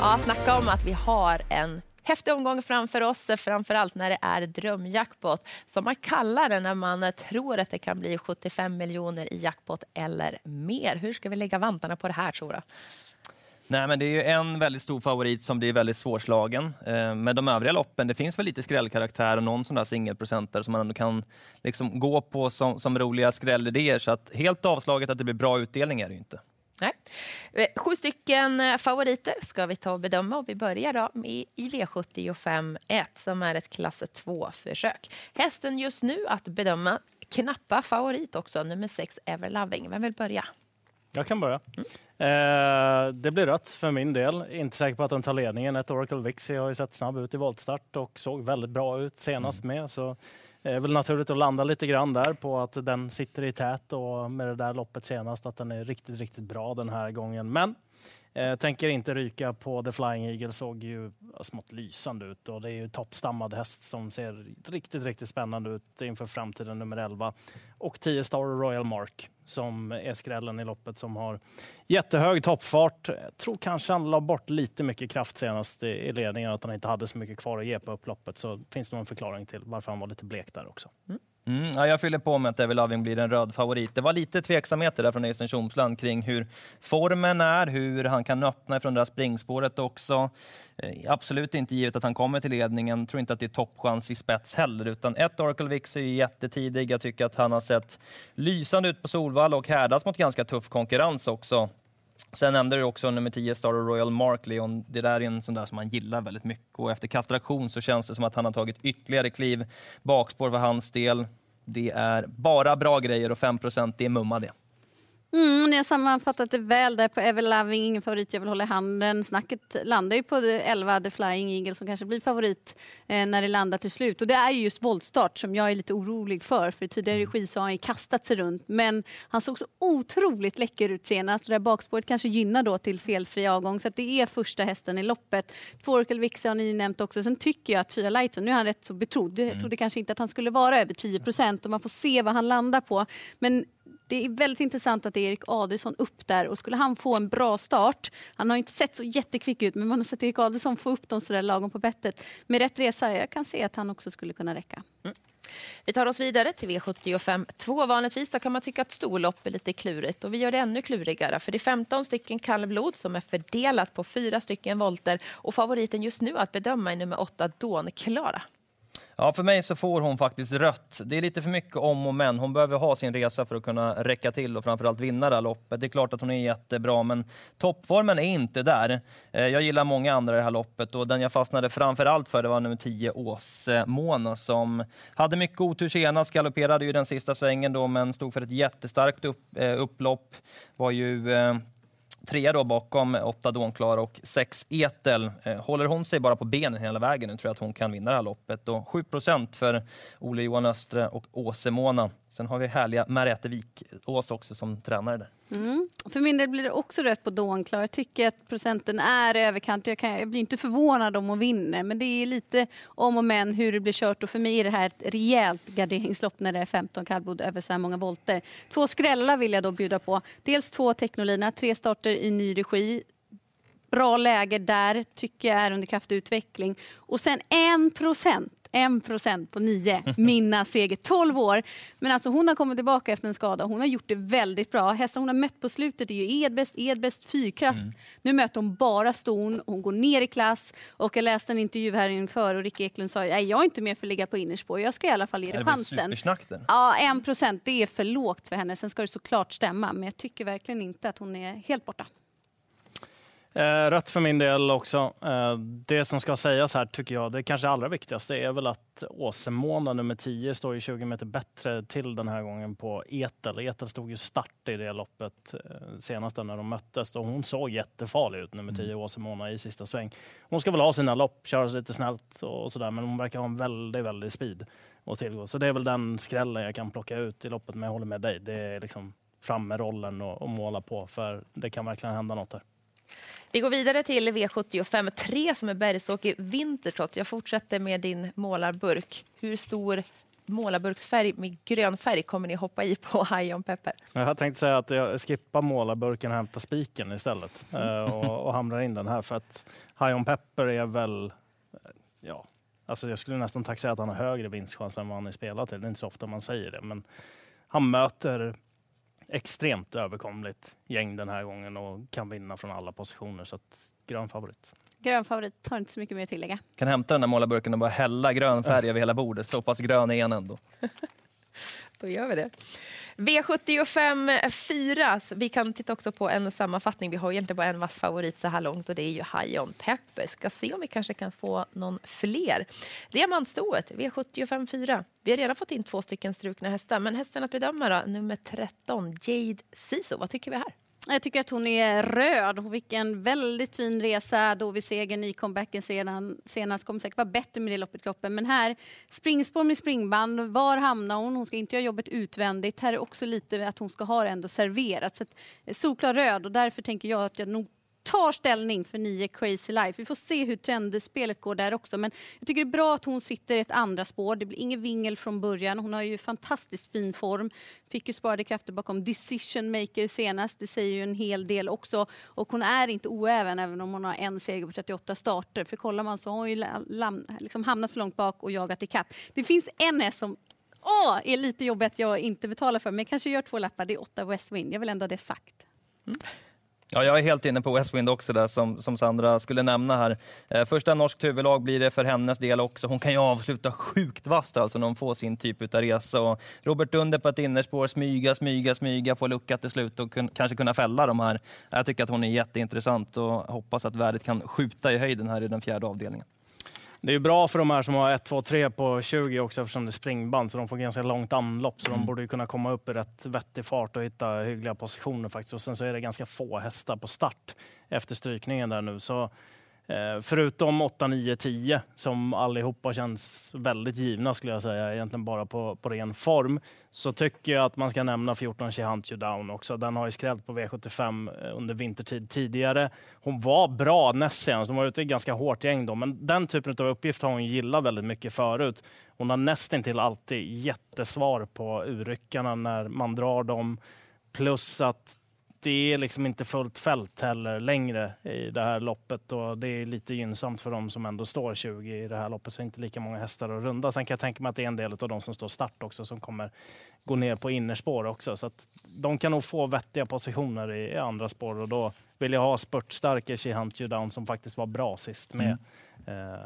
Ja, snacka om att vi har en häftig omgång framför oss, framförallt när det är drömjackpot, som man kallar det när man tror att det kan bli 75 miljoner i jackpot eller mer. Hur ska vi lägga vantarna på det här, tror du? Nej, men det är ju en väldigt stor favorit som blir väldigt svårslagen. Eh, med de övriga loppen, det finns väl lite skrällkaraktär och någon sån där singelprocentare som man ändå kan liksom gå på som, som roliga skrällidéer. Så att helt avslaget att det blir bra utdelning är det ju inte. Nej. Eh, sju stycken eh, favoriter ska vi ta och bedöma och vi börjar då med i V75 1 som är ett klass 2-försök. Hästen just nu att bedöma, knappa favorit också, nummer 6 Everloving. Vem vill börja? Jag kan börja. Mm. Eh, det blir rött för min del. Inte säker på att den tar ledningen. Ett Oracle Vixie har ju sett snabb ut i voltstart och såg väldigt bra ut senast mm. med. Så det är väl naturligt att landa lite grann där på att den sitter i tät och med det där loppet senast att den är riktigt, riktigt bra den här gången. Men eh, tänker inte ryka på The Flying Eagle, såg ju smått lysande ut och det är ju toppstammad häst som ser riktigt, riktigt spännande ut inför framtiden nummer 11. Och 10 Star Royal Mark som är skrällen i loppet som har jättehög toppfart. Jag tror kanske han la bort lite mycket kraft senast i ledningen, att han inte hade så mycket kvar att ge på upploppet. Så finns det nog en förklaring till varför han var lite blek där också. Mm. Mm, ja, jag fyller på med att Evil Loving blir en röd favorit. Det var lite tveksamheter där från Eisen Tjomsland kring hur formen är, hur han kan öppna från det där springspåret också. Eh, absolut inte givet att han kommer till ledningen. Tror inte att det är toppchans i spets heller, utan ett Oracle Vix är jättetidig. Jag tycker att han har sett lysande ut på Solvalla och härdats mot ganska tuff konkurrens också. Sen nämnde du också nummer 10, Star Royal Mark Leon. Det där är en sån där som man gillar väldigt mycket och efter kastration så känns det som att han har tagit ytterligare kliv bakspår för hans del. Det är bara bra grejer och 5 det är mumma det. Mm, ni har sammanfattat det väl där på Ever Loving, ingen favorit jag vill hålla i handen. Snacket landar ju på 11 The Flying Eagle som kanske blir favorit eh, när det landar till slut. Och det är just voltstart som jag är lite orolig för. För tidigare mm. regi så har han ju kastat sig runt. Men han såg så otroligt läcker ut senast. Det där bakspåret kanske gynnar då till felfri avgång. Så det är första hästen i loppet. Forkel Vixe har ni nämnt också. Sen tycker jag att Fyra Lightson, nu är han rätt så betrodd. Jag mm. trodde kanske inte att han skulle vara över 10 procent och man får se vad han landar på. Men det är väldigt intressant att det är Erik Adelsson upp där och skulle han få en bra start, han har inte sett så jättekvick ut, men man har sett Erik Adelsson få upp dem sådär lagom på bettet. Med rätt resa, jag kan se att han också skulle kunna räcka. Mm. Vi tar oss vidare till V75 2. Vanligtvis kan man tycka att storlopp är lite klurigt och vi gör det ännu klurigare för det är 15 stycken kallblod som är fördelat på fyra stycken volter och favoriten just nu att bedöma är nummer 8 Dawn Klara. Ja, för mig så får hon faktiskt rött. Det är lite för mycket om och men. Hon behöver ha sin resa för att kunna räcka till och framförallt vinna det här loppet. Det är klart att hon är jättebra, men toppformen är inte där. Eh, jag gillar många andra i det här loppet och den jag fastnade framförallt för det var nummer 10 Åsmona som hade mycket otur senast, galopperade ju den sista svängen då, men stod för ett jättestarkt upp, eh, upplopp. Var ju eh, Trea då bakom åtta Dånklara och sex Etel. Eh, håller hon sig bara på benen hela vägen nu tror jag att hon kan vinna det här loppet. Och 7% för Ole Johan Östre och Åse Mona. Sen har vi härliga Mariette Wikås också som tränare där. Mm. För min del blir det också rött på Dånklar. Jag tycker att procenten är överkant. Jag, kan, jag blir inte förvånad om hon vinner, men det är lite om och men hur det blir kört. Och för mig är det här ett rejält garderingslopp när det är 15 kallblod över så här många volter. Två skrällar vill jag då bjuda på. Dels två Technolina, tre starter i ny regi. Bra läge där, tycker jag är under kraftig utveckling. Och sen en procent 1 procent på 9. Minna Seger, 12 år. Men alltså hon har kommit tillbaka efter en skada. Hon har gjort det väldigt bra. Hästar hon har mött på slutet är ju Edbest, Edbest, Fyrkraft. Mm. Nu möter hon bara ston. Hon går ner i klass. Och jag läste en intervju här inför och Rick Eklund sa att jag är inte med för att ligga på innerspår. Jag ska i alla fall ge det chansen. Ja, 1 procent. Det är för lågt för henne. Sen ska det såklart stämma. Men jag tycker verkligen inte att hon är helt borta. Eh, rött för min del också. Eh, det som ska sägas här tycker jag, det kanske allra viktigaste är väl att Åsemåna nummer 10 står ju 20 meter bättre till den här gången på Etel. Etel stod ju start i det loppet eh, senast när de möttes och hon såg jättefarlig ut, nummer 10 mm. Åsemåna i sista sväng. Hon ska väl ha sina lopp, köra lite snällt och sådär, men hon verkar ha en väldigt, väldigt speed att tillgå. Så det är väl den skrällen jag kan plocka ut i loppet, men jag håller med dig. Det är liksom fram med rollen och, och måla på, för det kan verkligen hända något där. Vi går vidare till V75 3 som är Bergsåker Vintertrott. Jag fortsätter med din målarburk. Hur stor målarburksfärg med grön färg kommer ni hoppa i på High on Pepper? Jag tänkte säga att jag skippar målarburken och hämtar spiken istället eh, och, och hamrar in den här för att High on Pepper är väl, eh, ja, alltså jag skulle nästan säga att han har högre vinstchans än vad han är spelad till. Det är inte så ofta man säger det, men han möter extremt överkomligt gäng den här gången och kan vinna från alla positioner. Så att grön favorit. Grön favorit, har inte så mycket mer att tillägga. Kan hämta den där målarburken och bara hälla grön färg över hela bordet. Så pass grön är han ändå. Då gör vi det. V75 4. Vi kan titta också på en sammanfattning. Vi har egentligen bara en vass favorit så här långt och det är ju High On Pepper. Ska se om vi kanske kan få någon fler. Diamantstoet, V75 4. Vi har redan fått in två stycken strukna hästar, men hästen att bedöma då, nummer 13, Jade Siso. Vad tycker vi här? Jag tycker att hon är röd. Hon fick en väldigt fin resa då vi segern i comebacken sedan, senast. Kommer säkert vara bättre med det loppet kroppen. Men här, springspår med springband. Var hamnar hon? Hon ska inte göra jobbet utvändigt. Här är också lite att hon ska ha det ändå serverat. Så att, solklar röd och därför tänker jag att jag nog tar ställning för nio Crazy Life. Vi får se hur trendspelet går där också. Men jag tycker det är bra att hon sitter i ett andra spår. Det blir ingen vingel från början. Hon har ju fantastiskt fin form. Fick ju sparade krafter bakom Decision Maker senast. Det säger ju en hel del också. Och hon är inte oäven även om hon har en seger på 38 starter. För kollar man så har hon ju liksom hamnat för långt bak och jagat ikapp. Det finns en häst som åh, är lite jobbigt att jag inte betalar för, men jag kanske gör två lappar. Det är åtta West Wind. Jag vill ändå ha det sagt. Mm. Ja, jag är helt inne på Westwind också där som, som Sandra skulle nämna här. Eh, första norskt huvudlag blir det för hennes del också. Hon kan ju avsluta sjukt vasst alltså när hon får sin typ av resa. Och Robert Dunder på ett innerspår, smyga, smyga, smyga, få lucka till slut och kun, kanske kunna fälla de här. Jag tycker att hon är jätteintressant och hoppas att värdet kan skjuta i höjden här i den fjärde avdelningen. Det är bra för de här som har 1, 2, 3 på 20 också eftersom det är springband så de får ganska långt anlopp så mm. de borde kunna komma upp i rätt vettig fart och hitta hyggliga positioner faktiskt. Och sen så är det ganska få hästar på start efter strykningen där nu. Så Eh, förutom 8, 9, 10 som allihopa känns väldigt givna skulle jag säga, egentligen bara på, på ren form, så tycker jag att man ska nämna 14 She Hunt You Down också. Den har ju skrällt på V75 eh, under vintertid tidigare. Hon var bra näst senast, hon var ute i ganska hårt gäng då, men den typen av uppgift har hon gillat väldigt mycket förut. Hon har nästintill alltid jättesvar på urryckarna när man drar dem. Plus att det är liksom inte fullt fält heller längre i det här loppet och det är lite gynnsamt för de som ändå står 20 i det här loppet så inte lika många hästar att runda. Sen kan jag tänka mig att det är en del av de som står start också som kommer gå ner på innerspår också så att de kan nog få vettiga positioner i, i andra spår och då vill jag ha spurtstarka She Hunt You Down som faktiskt var bra sist med. Mm. Uh,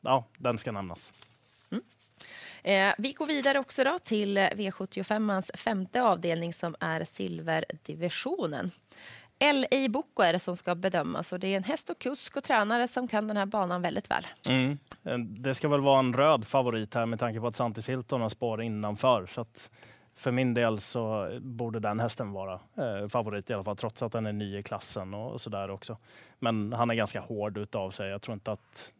ja, den ska nämnas. Eh, vi går vidare också då till V75ans femte avdelning som är silverdivisionen. LA Boko är det som ska bedömas och det är en häst och kusk och tränare som kan den här banan väldigt väl. Mm. Eh, det ska väl vara en röd favorit här med tanke på att Santis Hilton har spår innanför. Så att för min del så borde den hästen vara eh, favorit i alla fall, trots att den är ny i klassen och, och sådär också. Men han är ganska hård utav sig. Jag tror inte att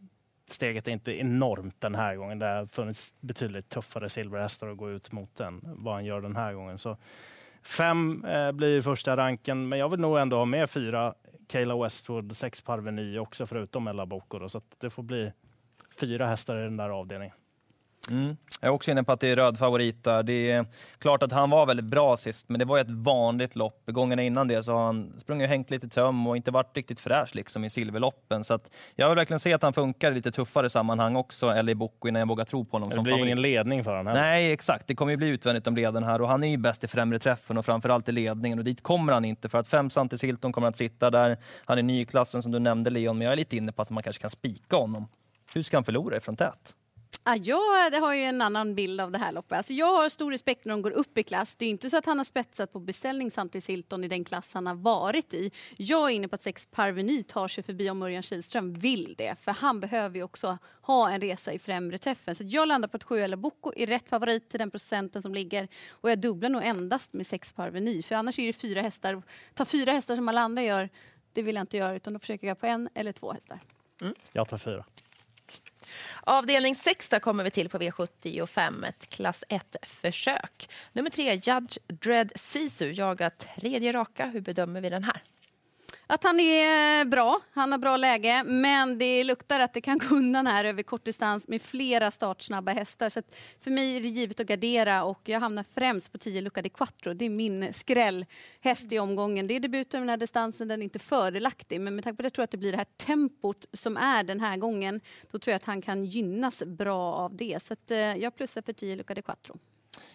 steget är inte enormt den här gången. Det har funnits betydligt tuffare silverhästar att gå ut mot än vad han gör den här gången. Så fem eh, blir första ranken, men jag vill nog ändå ha med fyra Kayla Westwood, sex Parveny också förutom Ella Boko. Så det får bli fyra hästar i den där avdelningen. Mm. Jag är också inne på att det är röd favorit där. Det är klart att han var väldigt bra sist, men det var ett vanligt lopp. Gångerna innan det så har han sprungit och hängt lite töm och inte varit riktigt fräsch liksom i silverloppen. Så jag vill verkligen se att han funkar i lite tuffare sammanhang också, eller i Boko, innan jag vågar tro på honom det som blir favorit. ingen ledning för honom. Nej, exakt. Det kommer ju bli utvändigt om leden här och han är ju bäst i främre träffen och framförallt i ledningen och dit kommer han inte för att fem Santis Hilton kommer att sitta där. Han är ny i klassen som du nämnde Leon, men jag är lite inne på att man kanske kan spika honom. Hur ska han förlora ifrån tät? Ja, jag har ju en annan bild av det här loppet. Alltså jag har stor respekt när de går upp i klass. Det är inte så att han har spetsat på beställning samtidigt Hilton i den klass han har varit i. Jag är inne på att sex Parveny tar sig förbi om Örjan Kihlström vill det. För han behöver ju också ha en resa i främre träffen. Så jag landar på att sju eller Boko är rätt favorit till den procenten som ligger. Och jag dubblar nog endast med sex Parveny. För annars är det fyra hästar. Ta fyra hästar som alla andra gör, det vill jag inte göra. Utan då försöker jag på en eller två hästar. Mm. Jag tar fyra. Avdelning 6 kommer vi till på V75, ett klass 1-försök. Nummer 3, Judge Dread Sisu, jagar tredje raka. Hur bedömer vi den här? Att han är eh, bra, han har bra läge, men det luktar att det kan gå undan här över kortdistans med flera startsnabba hästar. Så för mig är det givet att gardera och jag hamnar främst på 10 Luca di Quattro. Det är min skrällhäst i omgången. Det är debuten den här distansen, den är inte fördelaktig, men med tanke på det tror jag att det blir det här tempot som är den här gången, då tror jag att han kan gynnas bra av det. Så att, eh, jag plussar för 10 Luca di Quattro.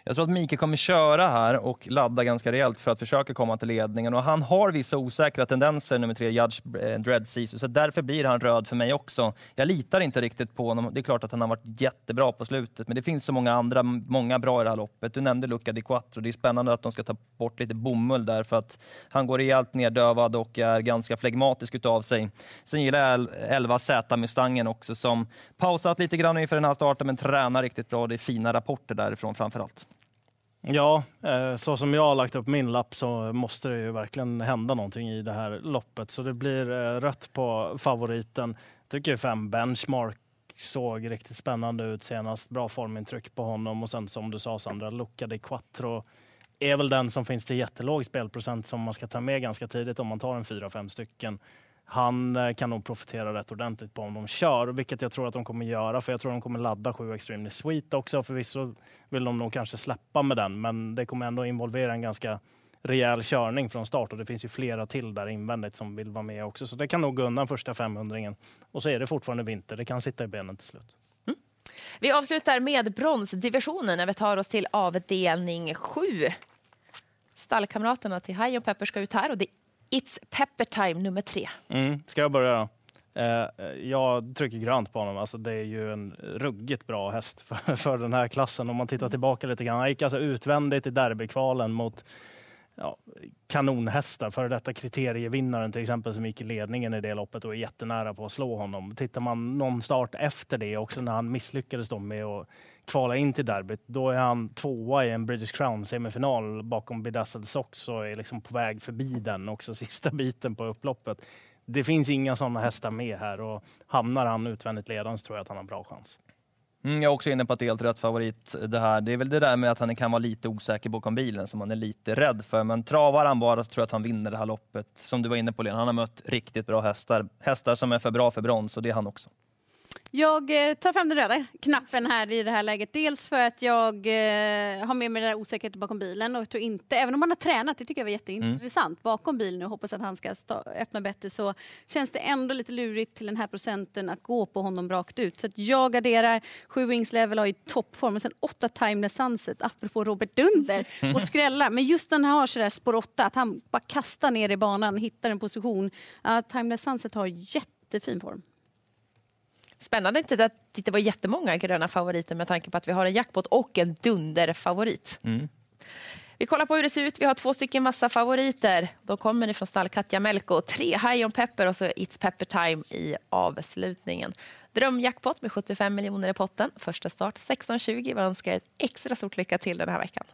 Jag tror att Mikael kommer köra här och ladda ganska rejält för att försöka komma till ledningen. Och han har vissa osäkra tendenser, nummer tre, Judge eh, Dread Caesar, så därför blir han röd för mig också. Jag litar inte riktigt på honom. Det är klart att han har varit jättebra på slutet, men det finns så många andra, många bra i det här loppet. Du nämnde Luca di Quattro. Det är spännande att de ska ta bort lite bomull där, för att han går rejält neddövad och är ganska flegmatisk utav sig. Sen gillar jag 11 Z-mustangen också, som pausat lite grann inför den här starten, men tränar riktigt bra. Det är fina rapporter därifrån framförallt allt. Ja, eh, så som jag har lagt upp min lapp så måste det ju verkligen hända någonting i det här loppet. Så det blir eh, rött på favoriten. Jag tycker fem benchmark såg riktigt spännande ut senast. Bra formintryck på honom och sen som du sa Sandra, Luca di Quattro är väl den som finns till jättelåg spelprocent som man ska ta med ganska tidigt om man tar en fyra, fem stycken han eh, kan nog profitera rätt ordentligt på om de kör, vilket jag tror att de kommer göra. För jag tror att de kommer ladda 7 Extremely Sweet också. Förvisso vill de nog kanske släppa med den, men det kommer ändå involvera en ganska rejäl körning från start och det finns ju flera till där invändigt som vill vara med också. Så det kan nog gå undan första 500 Och så är det fortfarande vinter. Det kan sitta i benen till slut. Mm. Vi avslutar med bronsdivisionen när vi tar oss till avdelning 7. Stallkamraterna till High Pepper ska ut här och det It's Pepper Time nummer tre. Mm, ska jag börja? Eh, jag trycker grönt på honom. Alltså, det är ju en ruggigt bra häst för, för den här klassen. Om man tittar tillbaka lite grann. Han gick alltså utvändigt i derbykvalen mot ja, kanonhästar. Före detta kriterievinnaren till exempel som gick i ledningen i det loppet och är jättenära på att slå honom. Tittar man någon start efter det också när han misslyckades då med att kvala in till derbyt, då är han tvåa i en British Crown semifinal bakom Bedazzled Sox och är liksom på väg förbi den också sista biten på upploppet. Det finns inga sådana hästar med här och hamnar han utvändigt ledande så tror jag att han har bra chans. Mm, jag är också inne på att det är helt rätt favorit det här. Det är väl det där med att han kan vara lite osäker bakom bilen som man är lite rädd för. Men travar han bara så tror jag att han vinner det här loppet. Som du var inne på Lena, han har mött riktigt bra hästar. Hästar som är för bra för brons och det är han också. Jag eh, tar fram den röda knappen här i det här läget. Dels för att jag eh, har med mig den där osäkerheten bakom bilen och tror inte, även om man har tränat, det tycker jag var jätteintressant, mm. bakom bilen och hoppas att han ska öppna bättre så känns det ändå lite lurigt till den här procenten att gå på honom rakt ut. Så jag garderar, sju wings level har i toppform och sen åtta timeless sunset, apropå Robert Dunder och skrällar. Men just när han har sådär spår åtta, att han bara kastar ner i banan, hittar en position. Uh, timeless sunset har jättefin form. Spännande inte att det var jättemånga gröna favoriter med tanke på att vi har en jackpot och en dunderfavorit. Mm. Vi kollar på hur det ser ut. Vi har två stycken massa favoriter. De kommer ifrån stall Katja Melko. Tre High on Pepper och så It's Pepper Time i avslutningen. Drömjackpot med 75 miljoner i potten. Första start 16.20. Vi önskar ett extra stort lycka till den här veckan.